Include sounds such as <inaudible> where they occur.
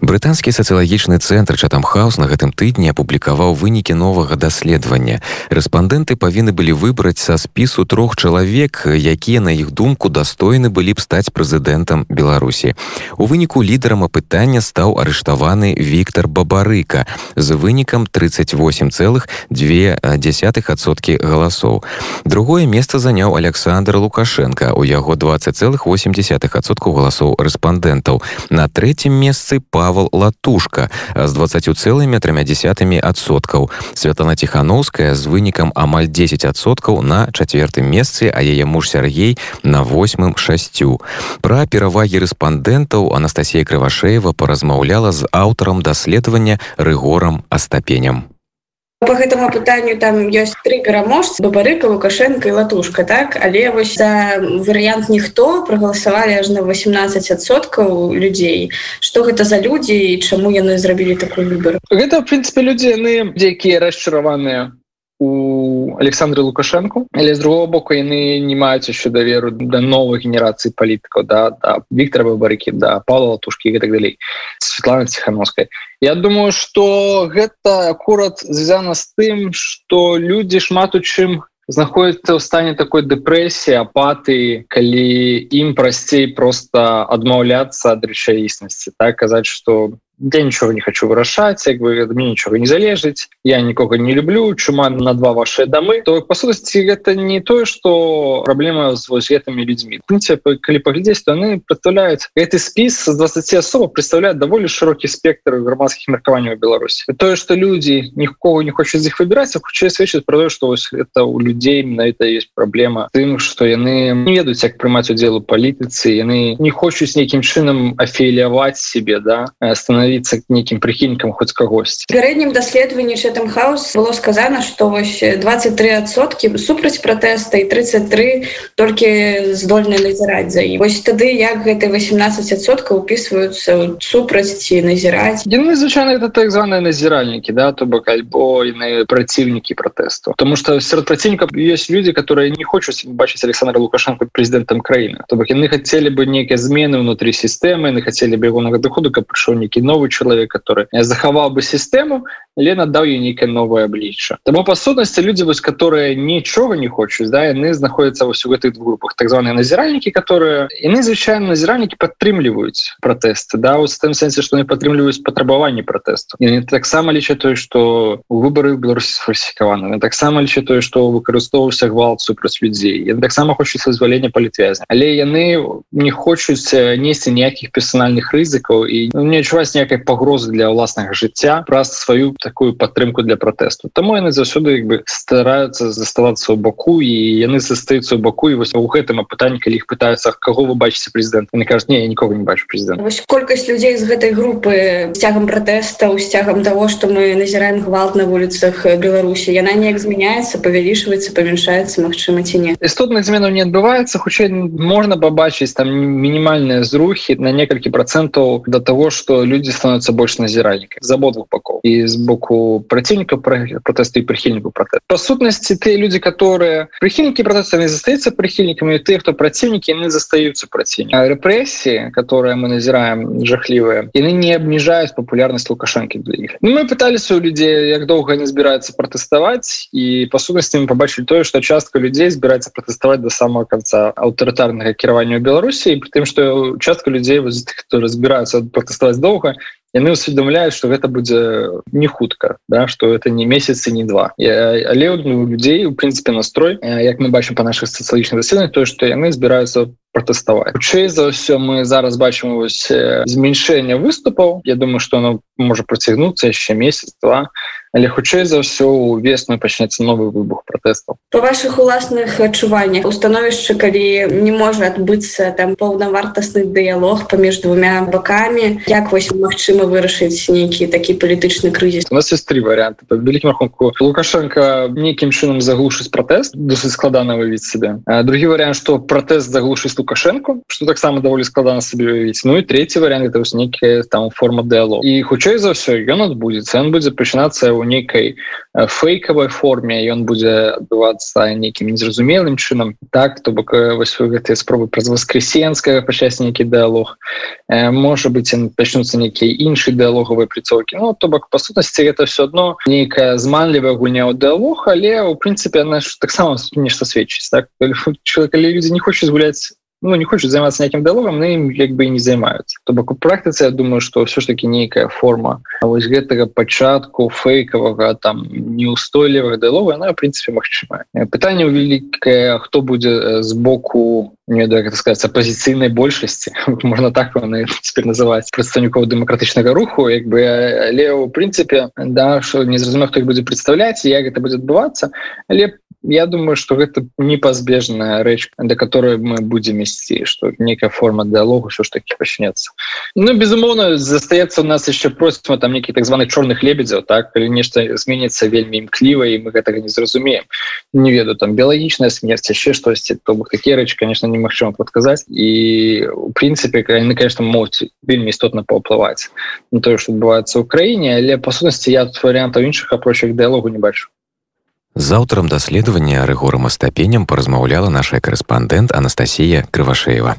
брытанскі сацыялагічны цэнтр чатамхаус на гэтым тыдні апублікаваў вынікі новага даследавання. Рэспандэнты павінны былі выбраць са спісу трох чалавек якія на іх думку дастойны былі б стаць прэзідэнтам беларусі. У выніку лідарам апытання стаў арыштаваны Віктор бабарыка з вынікам 38 цэлых две десятых-соткі галасоў. Другое месца заняў александр лукашенко. У яго 20 целых 8 десятых-сотку галасоў рэспандэнтаў. На третьем месцы павал латушка з 20 цэлымі тремя десятымі адсоткаў святлана тихохановская з вынікам амаль 10 адсоткаў на чацвертым месцы а яе муж Сергей на восьмым шасцю пра перавагі рэспандэнтаў Анастасія крывашеева паразмаўляла з аўтарам даследавання рыгорам астапеням по гэтаму пытанню там ёсць три пераможцы бабарыка лукашенко і латушка так? Але вось за варыянт ніхто прагаласавалі аж на 18соткаў людзей что гэта за людзі і чаму яны зрабілі такой выбор? Гэта в прынцыпе людзі яны якія расчараваныя у александры лукашенко. Але з другого боку яны не маюць еще даверу да новых генерацыі палітыкаў да, да Віктора бабарыкі да Павла тушки і так далей Светлана ціхановскай Я думаю что гэта акурат звязана з тым что людзі шмат у чым знаходзіцца ў стане такой дэпрэсіі апаты калі ім прасцей просто адмаўляцца ад рэчаіснасці так казаць что я нічога не хочу вырашаць як бы мне нічога не залежыць я нікога не люблю чума на два ваши дамы то по сутасці гэта не тое что гэтымі людзьмі прынцыпе калі паглядзець то яны представляюць гэты спіс з 20 асоб представляет даволі шырокі спектр грамадскіх меркаванняў Беларусі тое что людзі нікого не хочуць іх выбіраць хутчэй сведчыць про то что это у людзей на это есть праблема тым что яны не як прымаць удзел у палітыцы яны не хочуць нейкім чынам афіліяваць себе да становіць становіцца нейкім прыхільнікам хоць кагось пярэднім даследаванні чэтам хаус было сказано что вось 23сотки супраць пратэста і 33 толькі здольны назіраць за ім вось тады як гэты 18сотка упісваюцца супраць ці назіраць яны звычайна это так званыя назіральнікі да то бок альбо іны праціўнікі пратэсту потому что сярод праціўнікаў есть люди которые не хочуць бачыць александра лукашенко прэзідэнтам краіны то бок яны хацелі бы нейкія змены внутри сістэмы на хацелі бы ягонага доходу каб прыйшоў нейкі новы новый чалавек который захаваў бы сістэму Лена даў ей нейкае новое аблічча Таму па сутнасці людзі вось которые нічога не хочуць да яны знаходзяцца вось у гэтых групах так званыя назіральнікі которые яны звычайно назіральнікі падтрымліваюць пратэсты да у тым сэнсе што не падтрымліваюць патрабаванні пратэсту яны таксама лічаць тое што выборы беларусі сфальсікаваны таксама лічаць тое што выкарыстоўваўся гвалт супраць людзей яны таксама хочуць дазвалення палітвязня але яны не хочуць несці ніякіх персанальных рызыкаў і ну, не адчуваць ніякай пагрозы для ўласнага жыцця праз сваю такую падтрымку для пратэсту Таму яны заўсёды як бы стараюцца заставацца ў баку і яны застаюцца ў баку і вось у гэтым апытанні калі іх пытаюцца каго вы бачыце прэзідэнт не кажуць не я нікога не бачу прэзідэнт колькасць людзей з гэтай групы сцягам пратэста сцягам того что мы назіраем гвалт на вуліцах Беларусі яна неяк змяняецца павялічваецца памяншаецца Мачыма ці не істотных зменаў не адбываецца хутчэй можна пабачыць там мінімальныя зрухі на некалькі процентаў до того что людзі становятся больш назіральнікай з абодвух бакоў і з боку праціўніка пратэсту і прыхільніку пратэст па сутнасці тыя людзі которые прыхільнікі пратэста не застаюцца прыхільнікамі тыя хто праціўнікі яны застаюцца праціўні рэпрэсіі которые мы назіраем жахлівыя яны не абніжаюць папулярнасць лукашэнкі для іх ну, мы пыталіся у людзей як доўга не збіраюцца пратэставаць і па сутнасці мы побачылі тое што частка людзей збіраецца пратэставаць до самого конца аўтарытарнага кіравання ў беларусі пры тым што частка людзей хто разбіраюцца пратэставаць доўга яны усведомляюць что гэта будзе не хутка да что это не месяцы не два. Але у людзей у прынцыпе настрой. Як мы бачым по наших сацыялагічных даследах то что яны збіраюцца пратэставаць хутчэй за ўсё мы зараз бачым вось змяншэнне выступаў Я думаю что оно можа працягнуцца яшчэ месяц два але хутчэй за ўсё увесну пачнецца новы выбух пратэстаў по ваших уласных адчуваннях установішча калі не можа адбыцца там паўнавартасны дыялог паміж двумя бакамі як вось магчыма вырашыць нейкі такі палітычны крызіс у нас есть три варианты по вялікім рахунку лукашенко нейкім чынам заглушыць пратэст досыць складана вывіць себе. Другі вариант что пратэст заглушыць лукашенко что таксама даволі складана сабе уявіць Ну і третий вариант это нейкія там форма дыалог і хутчэй за ўсё ён адбудзецца он будзе пачынацца ў нейкай фейкавай форме ён будзе адбывацца нейкім незразумелым чынам так то бок вось гэтыя спробы праз воскресенскага пачаць нейкі дыалог можа быть пачнуцца нейкія іншыя дыалогавыя прыцоўкі Ну то бок па сутнасці это все одно нейкая зманлівая гульня ў дыалог але у прынцыпе наш таксама нешта сведчыць так? Калі людзі не <laughs> хочуць гуляць ну, не хочуць займацца нейкім дыалогам на ім як бы і не займаюцца то бок у практыцы Я думаю что все ж таки нейкая форма вось гэтага пачатку фейкавага там неустойлівага дыалога на прынцыпе магчымая пытанне вялікае хто будзе з боку не да гэта сказать апозіцыйнай большасці <laughs> можна так теперь называть прадстаўнікоў дэмакратычнага руху як бы але у прынцыпе да что незразуме хто будзе прадстаўляць як гэта будзе адбывацца але я думаю что гэта непазбежная рэч да которой мы будем ісці что некая форма дыалогу все ж таки пачнется ну безумоўно застаецца у нас еще просьма там некі так званых чорных лебедзяў так? Или нешта зменится вельмі імкліва і мы гэтага не зразумеем. Не ведаю там біялагічная смерць яшчэ штосьці то бок такія рэчы конечно немагчыма подказаць і у прынцыпе яны конечно могуць вельмі істотна паўплываць на тое что адбываецца ў краіне але па сутнасці я вариантаў іншых апрочых дыалогу не бачу З аўтарам даследавання рэгорам астапенем паразмаўляла наша корэспандэнт Анастасія Крывашеева.